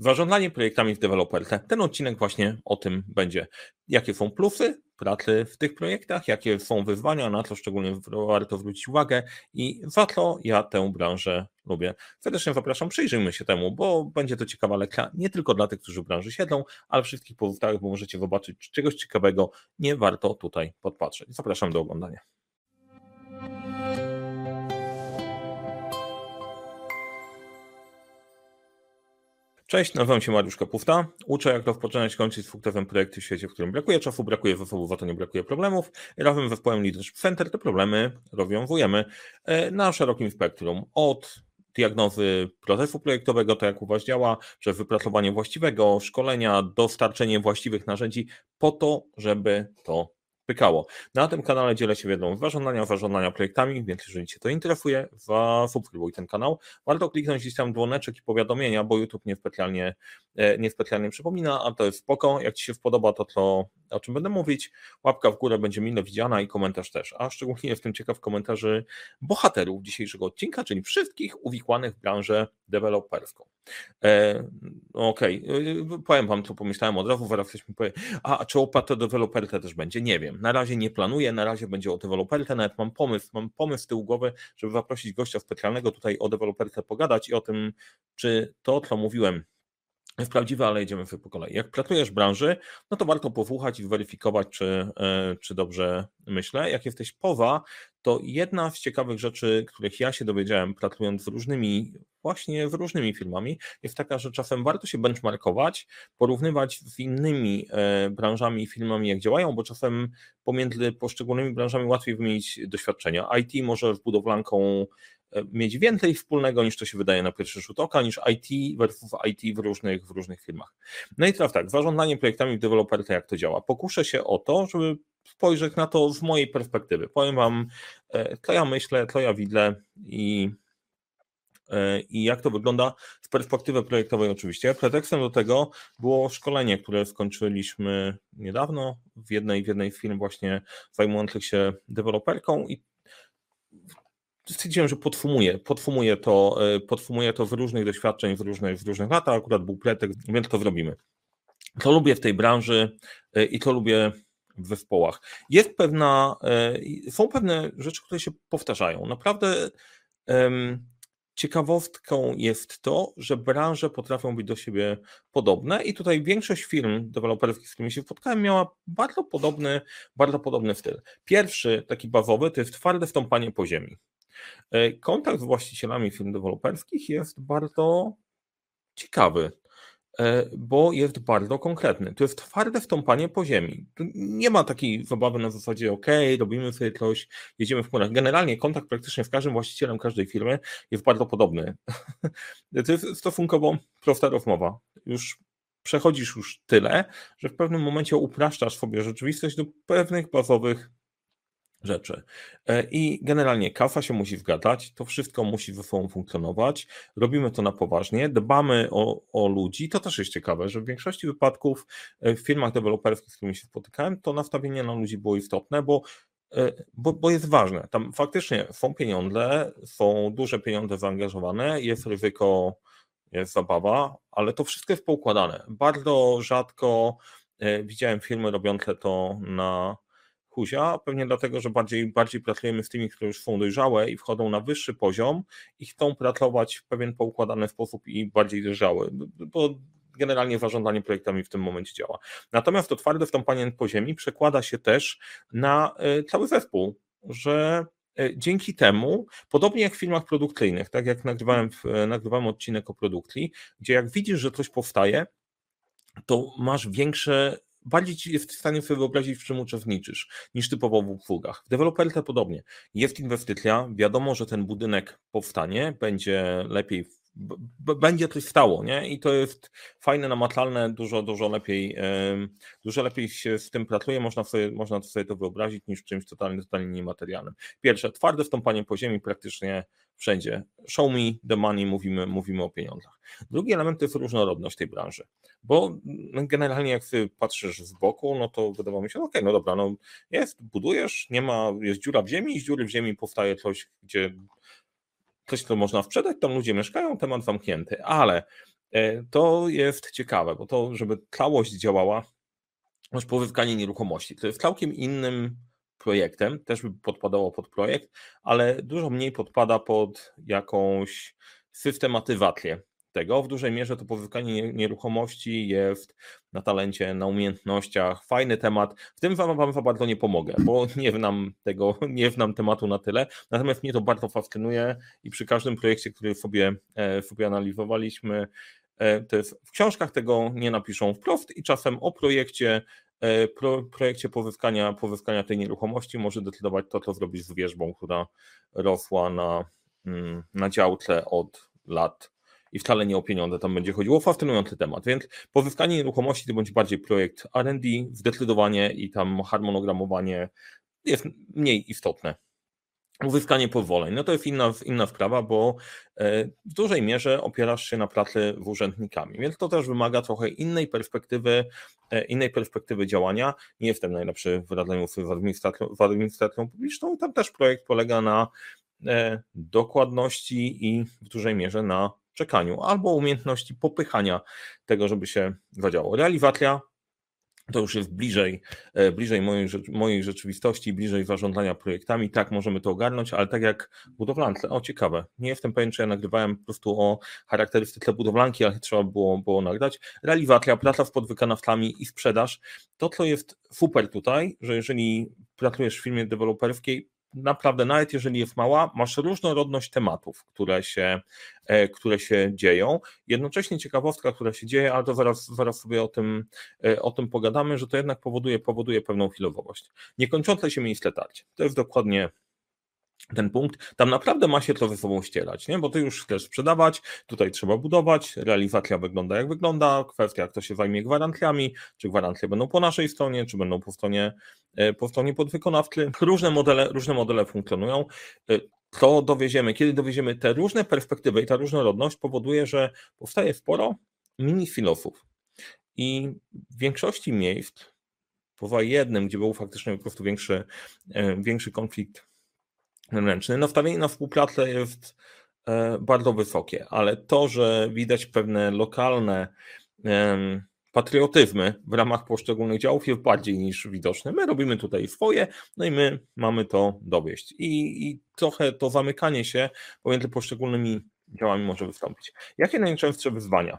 Zarządzanie projektami w deweloperce. Ten odcinek właśnie o tym będzie. Jakie są plusy pracy w tych projektach, jakie są wyzwania, na co szczególnie warto zwrócić uwagę i za co ja tę branżę lubię. Serdecznie zapraszam, przyjrzyjmy się temu, bo będzie to ciekawa lekcja nie tylko dla tych, którzy w branży siedzą, ale wszystkich pozostałych, bo możecie zobaczyć czy czegoś ciekawego nie warto tutaj podpatrzeć. Zapraszam do oglądania. Cześć, nazywam się Mariusz Kapufta. Uczę, jak rozpoczynać kończyć sukcesem projekty w świecie, w którym brakuje czasu, brakuje zasobów, za to nie brakuje problemów. Razem z zespołem Leadership Center te problemy rozwiązujemy e, na szerokim spektrum. Od diagnozy procesu projektowego, to jak u Was działa, przez wypracowanie właściwego szkolenia, dostarczenie właściwych narzędzi po to, żeby to pykało. Na tym kanale dzielę się wiedzą z zarządzania, zarządzania projektami, więc jeżeli Cię to interesuje, zasubskrybuj ten kanał. Warto kliknąć gdzieś tam dzwoneczek i powiadomienia, bo YouTube niespecjalnie, e, niespecjalnie przypomina, a to jest spoko. Jak Ci się spodoba to, co, o czym będę mówić, łapka w górę będzie mile widziana i komentarz też. A szczególnie jestem ciekaw komentarzy bohaterów dzisiejszego odcinka, czyli wszystkich uwikłanych w branżę deweloperską. E, Okej, okay. powiem Wam, co pomyślałem od razu, zaraz ktoś mi powie, a czy opłata deweloperka też będzie? Nie wiem, na razie nie planuję, na razie będzie o deweloperce, nawet mam pomysł, mam pomysł z tyłu głowy, żeby zaprosić gościa specjalnego tutaj o deweloperce pogadać i o tym, czy to, co mówiłem, jest prawdziwe, ale jedziemy po kolei. Jak pracujesz w branży, no to warto posłuchać i zweryfikować, czy, e, czy dobrze myślę. Jak jesteś poza, to jedna z ciekawych rzeczy, których ja się dowiedziałem pracując z różnymi, właśnie z różnymi firmami, jest taka, że czasem warto się benchmarkować, porównywać z innymi e, branżami i firmami, jak działają, bo czasem pomiędzy poszczególnymi branżami łatwiej wymienić doświadczenia. IT może z budowlanką mieć więcej wspólnego niż to się wydaje na pierwszy rzut oka, niż IT versus IT w różnych, w różnych firmach. No i teraz tak, zarządzanie projektami w deweloperce, jak to działa. Pokuszę się o to, żeby spojrzeć na to z mojej perspektywy. Powiem Wam, e, co ja myślę, co ja widzę i, e, i jak to wygląda z perspektywy projektowej oczywiście. Pretekstem do tego było szkolenie, które skończyliśmy niedawno w jednej, w jednej z firm właśnie zajmujących się deweloperką i stwierdziłem, że podfumuję, podfumuję to, e, podfumuję to w różnych doświadczeń, w różnych, w różnych latach, akurat był pretekst, więc to zrobimy. Co lubię w tej branży i co lubię w zespołach. Jest pewna, e, są pewne rzeczy, które się powtarzają. Naprawdę ciekawostką jest to, że branże potrafią być do siebie podobne i tutaj większość firm deweloperskich, z którymi się spotkałem, miała bardzo podobny, bardzo podobny styl. Pierwszy, taki bazowy, to jest twarde wstąpanie po ziemi. E, kontakt z właścicielami firm deweloperskich jest bardzo ciekawy. E, bo jest bardzo konkretny. To jest twarde wstąpanie po ziemi. Tu nie ma takiej zabawy na zasadzie, ok, robimy sobie coś, jedziemy w chmurach. Generalnie kontakt praktycznie z każdym właścicielem każdej firmy jest bardzo podobny. To jest stosunkowo prosta rozmowa. Już przechodzisz już tyle, że w pewnym momencie upraszczasz sobie rzeczywistość do pewnych bazowych rzeczy. E, I generalnie kasa się musi zgadzać, to wszystko musi ze sobą funkcjonować. Robimy to na poważnie, dbamy o, o ludzi. To też jest ciekawe, że w większości wypadków e, w firmach deweloperskich, z którymi się spotykałem, to nastawienie na ludzi było istotne, bo e, bo, bo jest ważne. Tam faktycznie są pieniądze, są duże pieniądze zaangażowane, jest ryzyko, jest zabawa, ale to wszystko jest poukładane. Bardzo rzadko widziałem firmy robiące to na huzia, pewnie dlatego, że bardziej, bardziej pracujemy z tymi, które już są dojrzałe i wchodzą na wyższy poziom i chcą pracować w pewien poukładany sposób i bardziej dojrzały, bo generalnie zarządzanie projektami w tym momencie działa. Natomiast to twarde wstąpanie po ziemi przekłada się też na e, cały zespół, że e, dzięki temu, podobnie jak w filmach produkcyjnych, tak jak nagrywałem, e, nagrywałem odcinek o produkcji, gdzie jak widzisz, że coś powstaje, to masz większe bardziej ci jest w stanie sobie wyobrazić, w czym uczestniczysz, niż typowo w usługach. W deweloperce podobnie. Jest inwestycja, wiadomo, że ten budynek powstanie, będzie lepiej będzie coś stało, nie? I to jest fajne, namacalne, dużo, dużo lepiej, dużo lepiej się z tym pracuje, można sobie, można sobie to wyobrazić niż czymś totalnie, totalnie niematerialnym. Pierwsze, twarde stąpanie po ziemi praktycznie wszędzie. Show me the money, mówimy, mówimy o pieniądzach. Drugi element to jest różnorodność tej branży, bo generalnie jak ty patrzysz z boku, no to wydawało mi się, ok, no dobra, no jest, budujesz, nie ma, jest dziura w ziemi, z dziury w ziemi powstaje coś, gdzie coś, co można sprzedać, tam ludzie mieszkają, temat zamknięty, ale To jest ciekawe, bo to, żeby tlałość działała, masz pozyskanie nieruchomości. To jest całkiem innym projektem, też by podpadało pod projekt, ale dużo mniej podpada pod jakąś systematyzację tego. W dużej mierze to pozyskanie nieruchomości jest na talencie, na umiejętnościach. Fajny temat. W tym wam, wam bardzo nie pomogę, bo nie znam tego, nie znam tematu na tyle. Natomiast mnie to bardzo fascynuje i przy każdym projekcie, który sobie, e, sobie analizowaliśmy, e, to jest, w książkach tego nie napiszą wprost i czasem o projekcie E, pro, projekcie pozyskania, pozyskania tej nieruchomości może decydować to, co zrobić z wierzbą, która rosła na, mm, na działce od lat i wcale nie o pieniądze tam będzie chodziło. Fascynujący temat, więc pozyskanie nieruchomości to będzie bardziej projekt R&D, zdecydowanie i tam harmonogramowanie jest mniej istotne uzyskanie pozwoleń. No to jest inna, inna sprawa, bo e, w dużej mierze opierasz się na pracy z urzędnikami, więc to też wymaga trochę innej perspektywy, e, innej perspektywy działania. Nie jestem najlepszy w radzeniu z administracją, z administracją publiczną. Tam też projekt polega na e, dokładności i w dużej mierze na czekaniu albo umiejętności popychania tego, żeby się zadziało. Realizacja to już jest bliżej, e, bliżej mojej, mojej rzeczywistości, bliżej zarządzania projektami. Tak, możemy to ogarnąć, ale tak jak budowlance, o ciekawe, nie jestem pewien, czy ja nagrywałem po prostu o charakterystyce budowlanki, ale trzeba było, było nagrać. Realizacja, praca z podwykonawcami i sprzedaż. To, co jest super tutaj, że jeżeli pracujesz w firmie deweloperskiej, naprawdę, nawet jeżeli jest mała, masz różnorodność tematów, które się, e, które się dzieją. Jednocześnie ciekawostka, która się dzieje, ale to zaraz, zaraz sobie o tym, e, o tym pogadamy, że to jednak powoduje, powoduje pewną chwilowość. Niekończące się miejsce tarcie. To jest dokładnie ten punkt, tam naprawdę ma się to ze sobą ścierać, nie? bo ty już chcesz sprzedawać, tutaj trzeba budować, realizacja wygląda jak wygląda, kwestia kto się zajmie gwarancjami, czy gwarancje będą po naszej stronie, czy będą po stronie, e, po stronie podwykonawcy. Różne modele, różne modele funkcjonują. E, to dowieziemy, kiedy dowieziemy te różne perspektywy i ta różnorodność powoduje, że powstaje sporo mini filosów i w większości miejsc, poza jednym, gdzie był faktycznie po prostu większy, e, większy konflikt ręczny. Nastawienie na współpracę jest e, bardzo wysokie, ale to, że widać pewne lokalne patriotyzmy w ramach poszczególnych działów jest bardziej niż widoczne. My robimy tutaj swoje, no i my mamy to dowieść. I, i trochę to zamykanie się pomiędzy poszczególnymi działami może wystąpić. Jakie najczęstsze wyzwania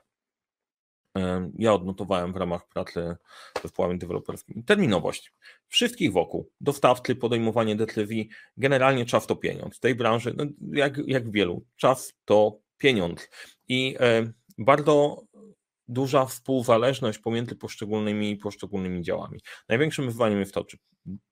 ja odnotowałem w ramach pracy z zespołami deweloperskimi. Terminowość. Wszystkich wokół. Dostawcy, podejmowanie decyzji. Generalnie czas to pieniądz. W tej branży, no jak, jak wielu, czas to pieniądz. I bardzo duża współzależność pomiędzy poszczególnymi poszczególnymi działami. Największym wyzwaniem jest to, czy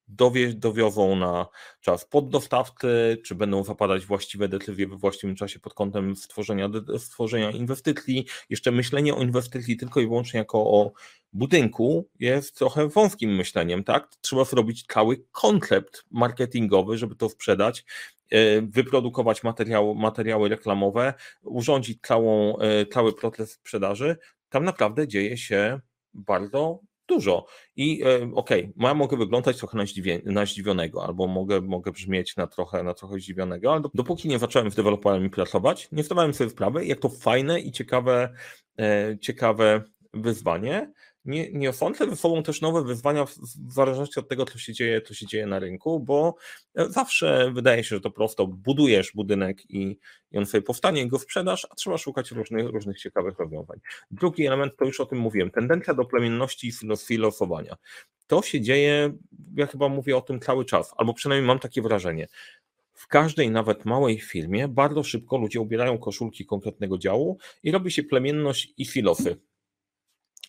dowie, dowiozą na czas poddostawcy, czy będą zapadać właściwe decyzje we właściwym czasie pod kątem stworzenia, stworzenia inwestycji. Jeszcze myślenie o inwestycji tylko i wyłącznie jako o budynku jest trochę wąskim myśleniem, tak? Trzeba zrobić cały koncept marketingowy, żeby to sprzedać, e, wyprodukować materiały, materiały reklamowe, urządzić całą, e, cały proces sprzedaży. Tam naprawdę dzieje się bardzo dużo. I e, okej, okay, ja mogę wyglądać trochę na, zdziwie, na zdziwionego, albo mogę, mogę brzmieć na trochę, na trochę zdziwionego, ale dopóki nie zacząłem z deweloperami pracować, nie zdawałem sobie sprawy, jak to fajne i ciekawe, e, ciekawe wyzwanie, nie, nie osądzę ze sobą też nowe wyzwania w, zależności od tego, co się dzieje, co się dzieje na rynku, bo e, zawsze wydaje się, że to prosto budujesz budynek i, i on sobie powstanie, go sprzedasz, a trzeba szukać różnych, różnych ciekawych rozwiązań. Drugi element, to już o tym mówiłem, tendencja do plemienności i filosofowania. To się dzieje, ja chyba mówię o tym cały czas, albo przynajmniej mam takie wrażenie. W każdej nawet małej firmie bardzo szybko ludzie ubierają koszulki konkretnego działu i robi się plemienność i filosy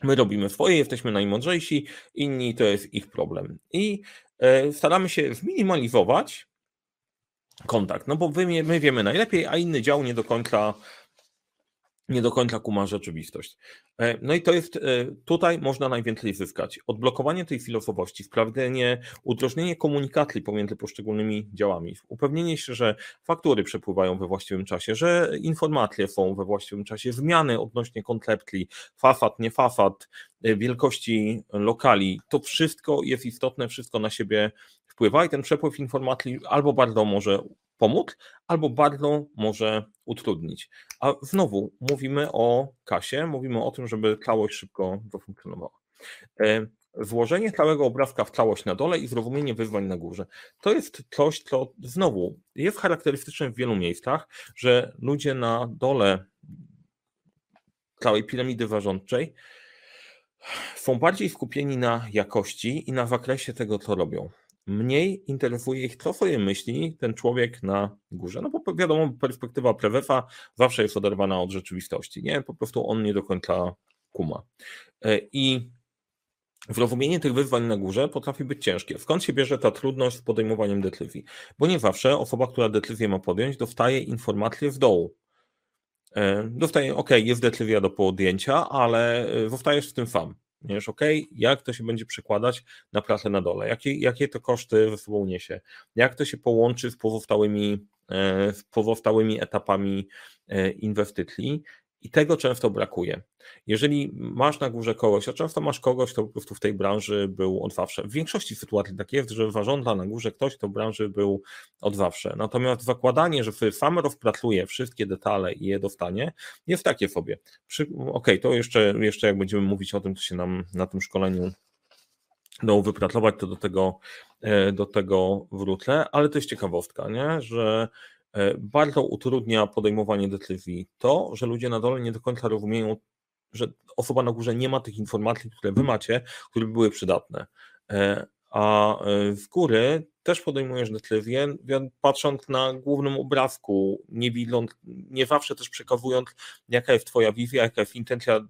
My robimy swoje, jesteśmy najmądrzejsi, inni to jest ich problem. I e, staramy się zminimalizować kontakt, no bo my wiemy najlepiej, a inny dział nie do końca nie do końca kuma rzeczywistość. E, no i to jest, e, tutaj można najwięcej zyskać. Odblokowanie tej filozofowości, sprawdzenie, udrożnienie komunikacji pomiędzy poszczególnymi działami, upewnienie się, że faktury przepływają we właściwym czasie, że informacje są we właściwym czasie, zmiany odnośnie koncepcji, fafat, nie fafat, e, wielkości lokali, to wszystko jest istotne, wszystko na siebie wpływa i ten przepływ informacji albo bardzo może pomóc, albo bardzo może utrudnić. A znowu mówimy o kasie, mówimy o tym, żeby całość szybko zafunkcjonowała. E, Włożenie całego obrazka w całość na dole i zrozumienie wyzwań na górze. To jest coś, co znowu jest charakterystyczne w wielu miejscach, że ludzie na dole całej piramidy warządczej są bardziej skupieni na jakości i na zakresie tego, co robią. Mniej interesuje ich, co sobie myśli ten człowiek na górze. No bo wiadomo, perspektywa prewefa zawsze jest oderwana od rzeczywistości. Nie, po prostu on nie do końca kuma. E, I Zrozumienie tych wyzwań na górze potrafi być ciężkie. Skąd się bierze ta trudność z podejmowaniem decyzji? Bo nie zawsze osoba, która decyzję ma podjąć, dostaje informacje z dołu. E, dostaje, ok, jest decyzja do podjęcia, ale e, zostajesz w tym sam. Wiesz, ok, jak to się będzie przekładać na pracę na dole? Jakie, jakie to koszty ze sobą niesie? Jak to się połączy z pozostałymi, e, z pozostałymi etapami inwestycji? I tego często brakuje. Jeżeli masz na górze kogoś, a często masz kogoś, kto po prostu w tej branży był od zawsze. W większości sytuacji tak jest, że zarządza na górze ktoś, kto w branży był od zawsze. Natomiast zakładanie, że sam rozpracuje wszystkie detale i je dostanie, jest takie sobie. Okej, okay, to jeszcze, jeszcze jak będziemy mówić o tym, co się nam na tym szkoleniu udało wypracować, to do tego, e, do tego wrócę, ale to jest ciekawostka, nie? że bardzo utrudnia podejmowanie decyzji to, że ludzie na dole nie do końca rozumieją, że osoba na górze nie ma tych informacji, które wy macie, które by były przydatne. E, a e, z góry też podejmujesz decyzję, patrząc na głównym obrazku, nie widząc, nie zawsze też przekazując, jaka jest twoja wizja, jaka jest intencja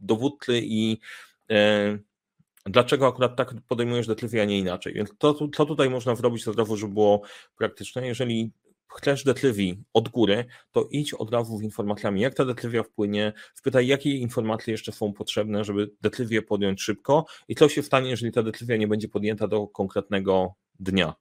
dowódcy i dlaczego akurat tak podejmujesz decyzję, a nie inaczej. Więc to, co tutaj można zrobić, to znowu, żeby było praktyczne. Jeżeli chcesz decyzji od góry, to idź od razu z informacjami, jak ta decyzja wpłynie, spytaj, jakie informacje jeszcze są potrzebne, żeby decyzję podjąć szybko i co się stanie, jeżeli ta decyzja nie będzie podjęta do konkretnego dnia.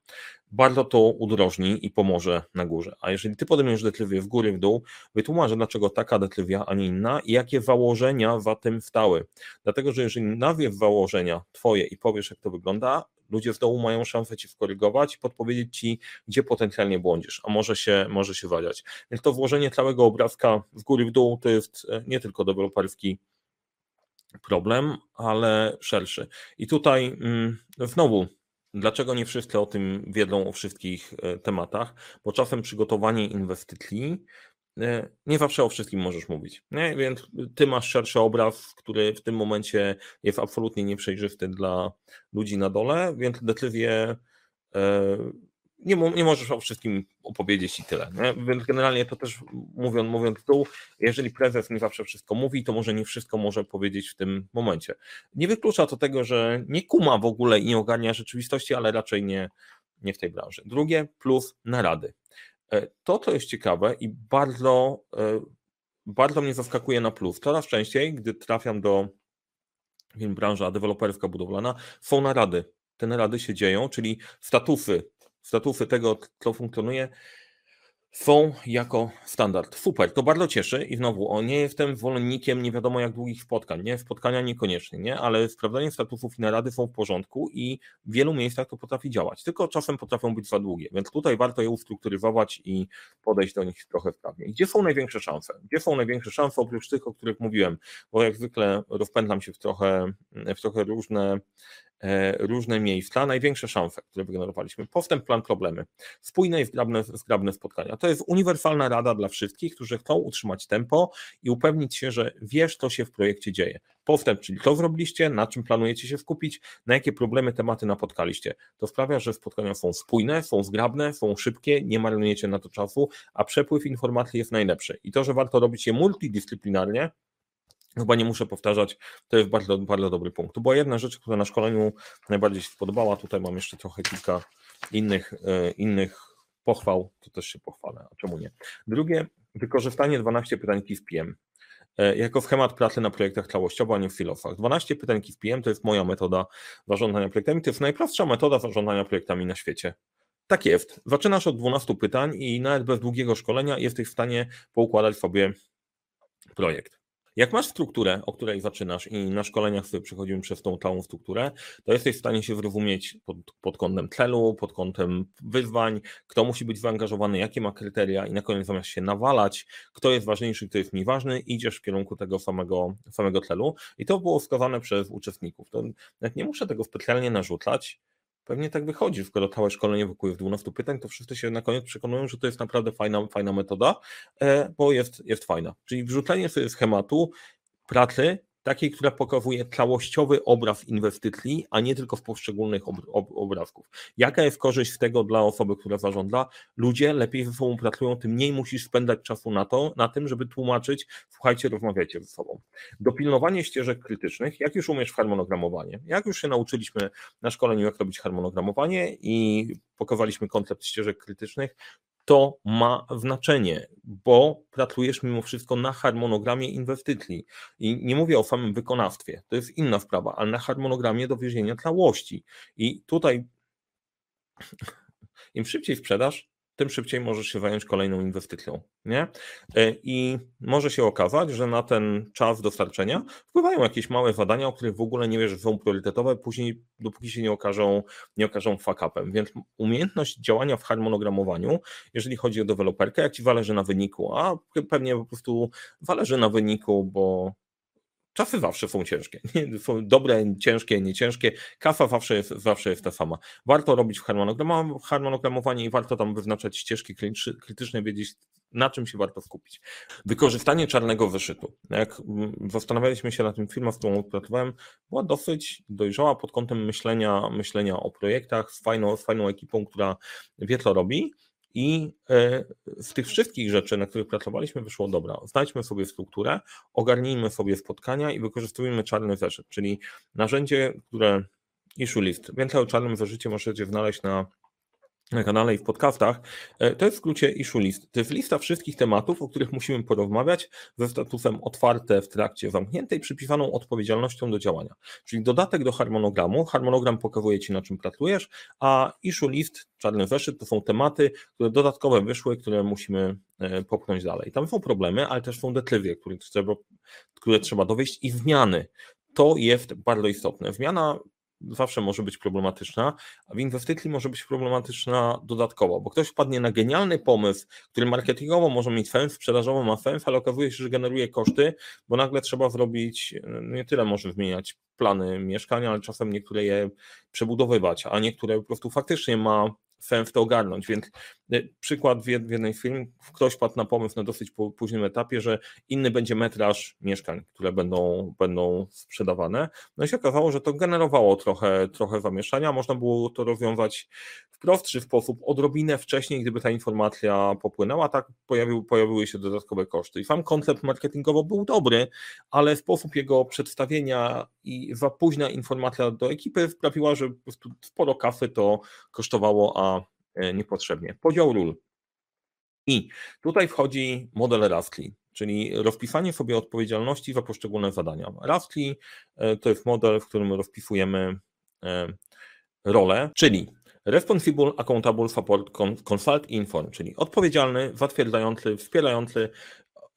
Bardzo to udrożni i pomoże na górze. A jeżeli ty podejmiesz decyzję w góry, w dół, wytłumacz, dlaczego taka decyzja, a nie inna i jakie założenia za tym stały. Dlatego, że jeżeli nawiew założenia twoje i powiesz, jak to wygląda, ludzie w dołu mają szansę ci skorygować i podpowiedzieć ci, gdzie potencjalnie błądzisz, a może się, może się waliać. Więc to włożenie całego obrazka w góry w dół to jest e, nie tylko deweloperski problem, ale szerszy. I tutaj mm, znowu Dlaczego nie wszyscy o tym wiedzą, o wszystkich e, tematach? Bo czasem przygotowanie inwestycji nie zawsze o wszystkim możesz mówić. Nie? Więc ty masz szerszy obraz, który w tym momencie jest absolutnie nieprzejrzysty dla ludzi na dole, więc decyzję e, nie, nie możesz o wszystkim opowiedzieć i tyle. Nie? Więc generalnie to też mówiąc, mówiąc tu, jeżeli prezes nie zawsze wszystko mówi, to może nie wszystko może powiedzieć w tym momencie. Nie wyklucza to tego, że nie kuma w ogóle i nie ogarnia rzeczywistości, ale raczej nie, nie w tej branży. Drugie, plus narady. E, to, co jest ciekawe i bardzo, e, bardzo mnie zaskakuje na plus, coraz częściej, gdy trafiam do wiem, branża deweloperska budowlana, są narady. Te narady się dzieją, czyli statufy, statufy tego, co funkcjonuje, są jako standard. Super, to bardzo cieszy i znowu, o nie jestem zwolennikiem nie wiadomo jak długich spotkań, nie? Spotkania niekoniecznie, nie? Ale sprawdzanie statusów i narady są w porządku i w wielu miejscach to potrafi działać, tylko czasem potrafią być za długie, więc tutaj warto je ustrukturyzować i podejść do nich trochę sprawnie. Gdzie są największe szanse? Gdzie są największe szanse oprócz tych, o których mówiłem? Bo jak zwykle rozpędzam się w trochę, w trochę różne różne miejsca, największe szanse, które wygenerowaliśmy. Postęp, plan, problemy. Spójne i zgrabne, zgrabne spotkania. To jest uniwersalna rada dla wszystkich, którzy chcą utrzymać tempo i upewnić się, że wiesz, co się w projekcie dzieje. Postęp, czyli co zrobiliście, na czym planujecie się skupić, na jakie problemy, tematy napotkaliście. To sprawia, że spotkania są spójne, są zgrabne, są szybkie, nie marnujecie na to czasu, a przepływ informacji jest najlepszy. I to, że warto robić je multidyscyplinarnie, Chyba nie muszę powtarzać, to jest bardzo, bardzo dobry punkt. To była jedna rzecz, która na szkoleniu najbardziej się spodobała. Tutaj mam jeszcze trochę kilka innych, e, innych pochwał, to też się pochwalę, a czemu nie. Drugie, wykorzystanie 12 pytań w PM e, jako schemat pracy na projektach całościowo, a nie w filofach. 12 pytań w PM to jest moja metoda zarządzania projektami, to jest najprostsza metoda zarządzania projektami na świecie. Tak jest. Zaczynasz od 12 pytań i nawet bez długiego szkolenia jesteś w stanie poukładać sobie projekt. Jak masz strukturę, o której zaczynasz i na szkoleniach sobie przechodzimy przez tą całą strukturę, to jesteś w stanie się wyrozumieć pod, pod kątem celu, pod kątem wyzwań, kto musi być zaangażowany, jakie ma kryteria i na koniec zamiast się nawalać, kto jest ważniejszy, kto jest mniej ważny, idziesz w kierunku tego samego, samego celu i to było wskazane przez uczestników. To nie muszę tego specjalnie narzucać, Pewnie tak wychodzi, skoro całe szkolenie wokół 12 pytań, to wszyscy się na koniec przekonują, że to jest naprawdę fajna, fajna metoda, e, bo jest, jest fajna. Czyli wrzucenie sobie schematu pracy takiej, która pokazuje całościowy obraz inwestycji, a nie tylko w poszczególnych ob ob obrazków. Jaka jest korzyść z tego dla osoby, która zarządza? Ludzie lepiej ze sobą pracują, tym mniej musisz spędzać czasu na to, na tym, żeby tłumaczyć, słuchajcie, rozmawiajcie ze sobą. Dopilnowanie ścieżek krytycznych, jak już umiesz w harmonogramowanie, jak już się nauczyliśmy na szkoleniu, jak robić harmonogramowanie i pokazaliśmy koncept ścieżek krytycznych, to ma znaczenie, bo pracujesz mimo wszystko na harmonogramie inwestycji. I nie mówię o samym wykonawstwie, to jest inna sprawa, ale na harmonogramie dowiezienia całości. I tutaj im szybciej sprzedaż, tym szybciej możesz się zająć kolejną inwestycją. Nie? E, I może się okazać, że na ten czas dostarczenia wpływają jakieś małe zadania, o których w ogóle nie wiesz, że są priorytetowe, później, dopóki się nie okażą, nie okażą fuck-upem. Więc umiejętność działania w harmonogramowaniu, jeżeli chodzi o deweloperkę, jak ci zależy na wyniku, a pewnie po prostu zależy na wyniku, bo Czasy zawsze są ciężkie. Dobre, ciężkie, nieciężkie. Kafa zawsze jest, zawsze jest ta sama. Warto robić w harmonogramowanie i warto tam wyznaczać ścieżki krytyczne, wiedzieć, na czym się warto skupić. Wykorzystanie czarnego wyszytu. Jak zastanawialiśmy się na tym filmie, w którym pracowałem, była dosyć dojrzała pod kątem myślenia, myślenia o projektach z fajną, z fajną ekipą, która wie, co robi i e, z tych wszystkich rzeczy, na których pracowaliśmy, wyszło dobra. Znajdźmy sobie strukturę, ogarnijmy sobie spotkania i wykorzystujmy czarny zeszyt, czyli narzędzie, które issue list. Więcej o czarnym zeszycie możecie znaleźć na na kanale i w podcastach, e, to jest w skrócie issue list. To jest lista wszystkich tematów, o których musimy porozmawiać ze statusem otwarte w trakcie zamkniętej, przypisaną odpowiedzialnością do działania. Czyli dodatek do harmonogramu. Harmonogram pokazuje Ci, na czym pracujesz, a issue list, czarny zeszyt, to są tematy, które dodatkowe wyszły, które musimy e, popchnąć dalej. Tam są problemy, ale też są decyzje, które trzeba, które trzeba dowieść i zmiany. To jest bardzo istotne. Zmiana zawsze może być problematyczna, a w inwestycji może być problematyczna dodatkowo, bo ktoś wpadnie na genialny pomysł, który marketingowo może mieć sens, sprzedażowo ma sens, ale okazuje się, że generuje koszty, bo nagle trzeba zrobić, nie tyle może zmieniać plany mieszkania, ale czasem niektóre je przebudowywać, a niektóre po prostu faktycznie ma sens to ogarnąć. Więc przykład w jednej film, ktoś padł na pomysł na dosyć późnym etapie, że inny będzie metraż mieszkań, które będą, będą sprzedawane. No i się okazało, że to generowało trochę, trochę zamieszania. Można było to rozwiązać w prostszy sposób, odrobinę wcześniej, gdyby ta informacja popłynęła, tak pojawił, pojawiły się dodatkowe koszty. I sam koncept marketingowo był dobry, ale sposób jego przedstawienia i za późna informacja do ekipy sprawiła, że sporo kasy to kosztowało, a E, niepotrzebnie. Podział ról. I tutaj wchodzi model Raskli, czyli rozpisanie sobie odpowiedzialności za poszczególne zadania. Raskli e, to jest model, w którym rozpisujemy e, role, czyli Responsible, Accountable, Support, Consult, Inform, czyli odpowiedzialny, zatwierdzający, wspierający,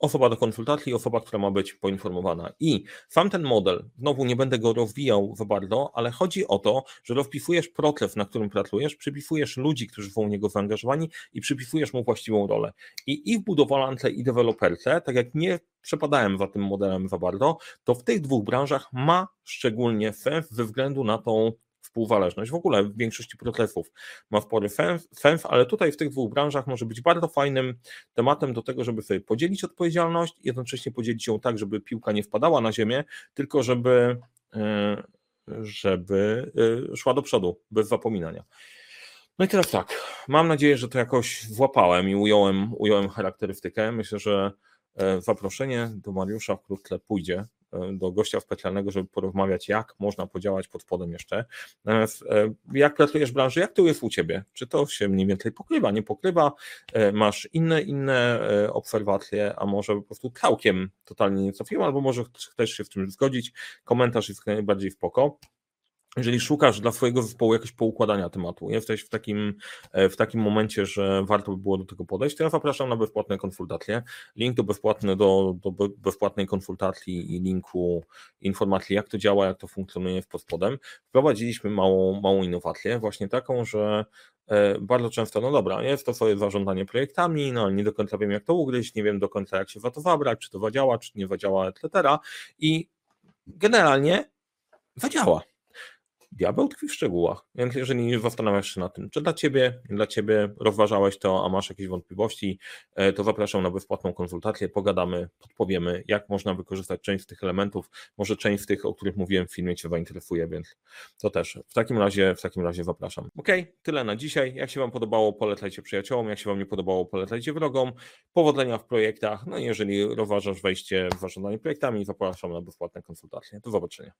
osoba do konsultacji, osoba, która ma być poinformowana. I sam ten model, znowu nie będę go rozwijał za bardzo, ale chodzi o to, że rozpisujesz proces, na którym pracujesz, przypisujesz ludzi, którzy są w niego zaangażowani i przypisujesz mu właściwą rolę. I i w budowlance, i deweloperce, tak jak nie przepadałem za tym modelem za bardzo, to w tych dwóch branżach ma szczególnie sens ze względu na tą współzależność. W ogóle w większości procesów ma spory sens, ale tutaj w tych dwóch branżach może być bardzo fajnym tematem do tego, żeby sobie podzielić odpowiedzialność, jednocześnie podzielić ją tak, żeby piłka nie wpadała na ziemię, tylko żeby, e, żeby e, szła do przodu, bez zapominania. No i teraz tak, mam nadzieję, że to jakoś włapałem i ująłem, ująłem charakterystykę. Myślę, że e, zaproszenie do Mariusza wkrótce pójdzie do gościa specjalnego, żeby porozmawiać, jak można podziałać pod spodem jeszcze. Natomiast e, jak pracujesz w branży, jak to jest u Ciebie? Czy to się mniej więcej pokrywa, nie pokrywa? E, masz inne, inne obserwacje, a może po prostu całkiem totalnie nie trafiłem, albo może chcesz się w tym zgodzić? Komentarz jest najbardziej w poko. Jeżeli szukasz dla swojego zespołu jakiegoś poukładania tematu, jesteś w takim, e, w takim momencie, że warto by było do tego podejść, to ja zapraszam na bezpłatne konsultacje. Link do, bezpłatny, do, do bezpłatnej konsultacji i linku informacji, jak to działa, jak to funkcjonuje w pod spodem. Wprowadziliśmy małą, małą innowację, właśnie taką, że e, bardzo często, no dobra, jest to sobie zarządzanie projektami, no nie do końca wiem, jak to ugryźć, nie wiem do końca, jak się za to zabrać, czy to zadziała, czy nie zadziała, etc. I generalnie zadziała diabeł tkwi w szczegółach. Więc jeżeli zastanawiasz się na tym, czy dla Ciebie, dla Ciebie rozważałeś to, a masz jakieś wątpliwości, e, to zapraszam na bezpłatną konsultację, pogadamy, podpowiemy, jak można wykorzystać część z tych elementów, może część z tych, o których mówiłem w filmie Cię zainteresuje, więc to też w takim razie, w takim razie zapraszam. Ok, tyle na dzisiaj. Jak się Wam podobało, polecajcie przyjaciołom, jak się Wam nie podobało, polecajcie wrogom. Powodzenia w projektach, no i jeżeli rozważasz wejście w zarządzanie projektami, zapraszam na bezpłatne konsultacje. Do zobaczenia.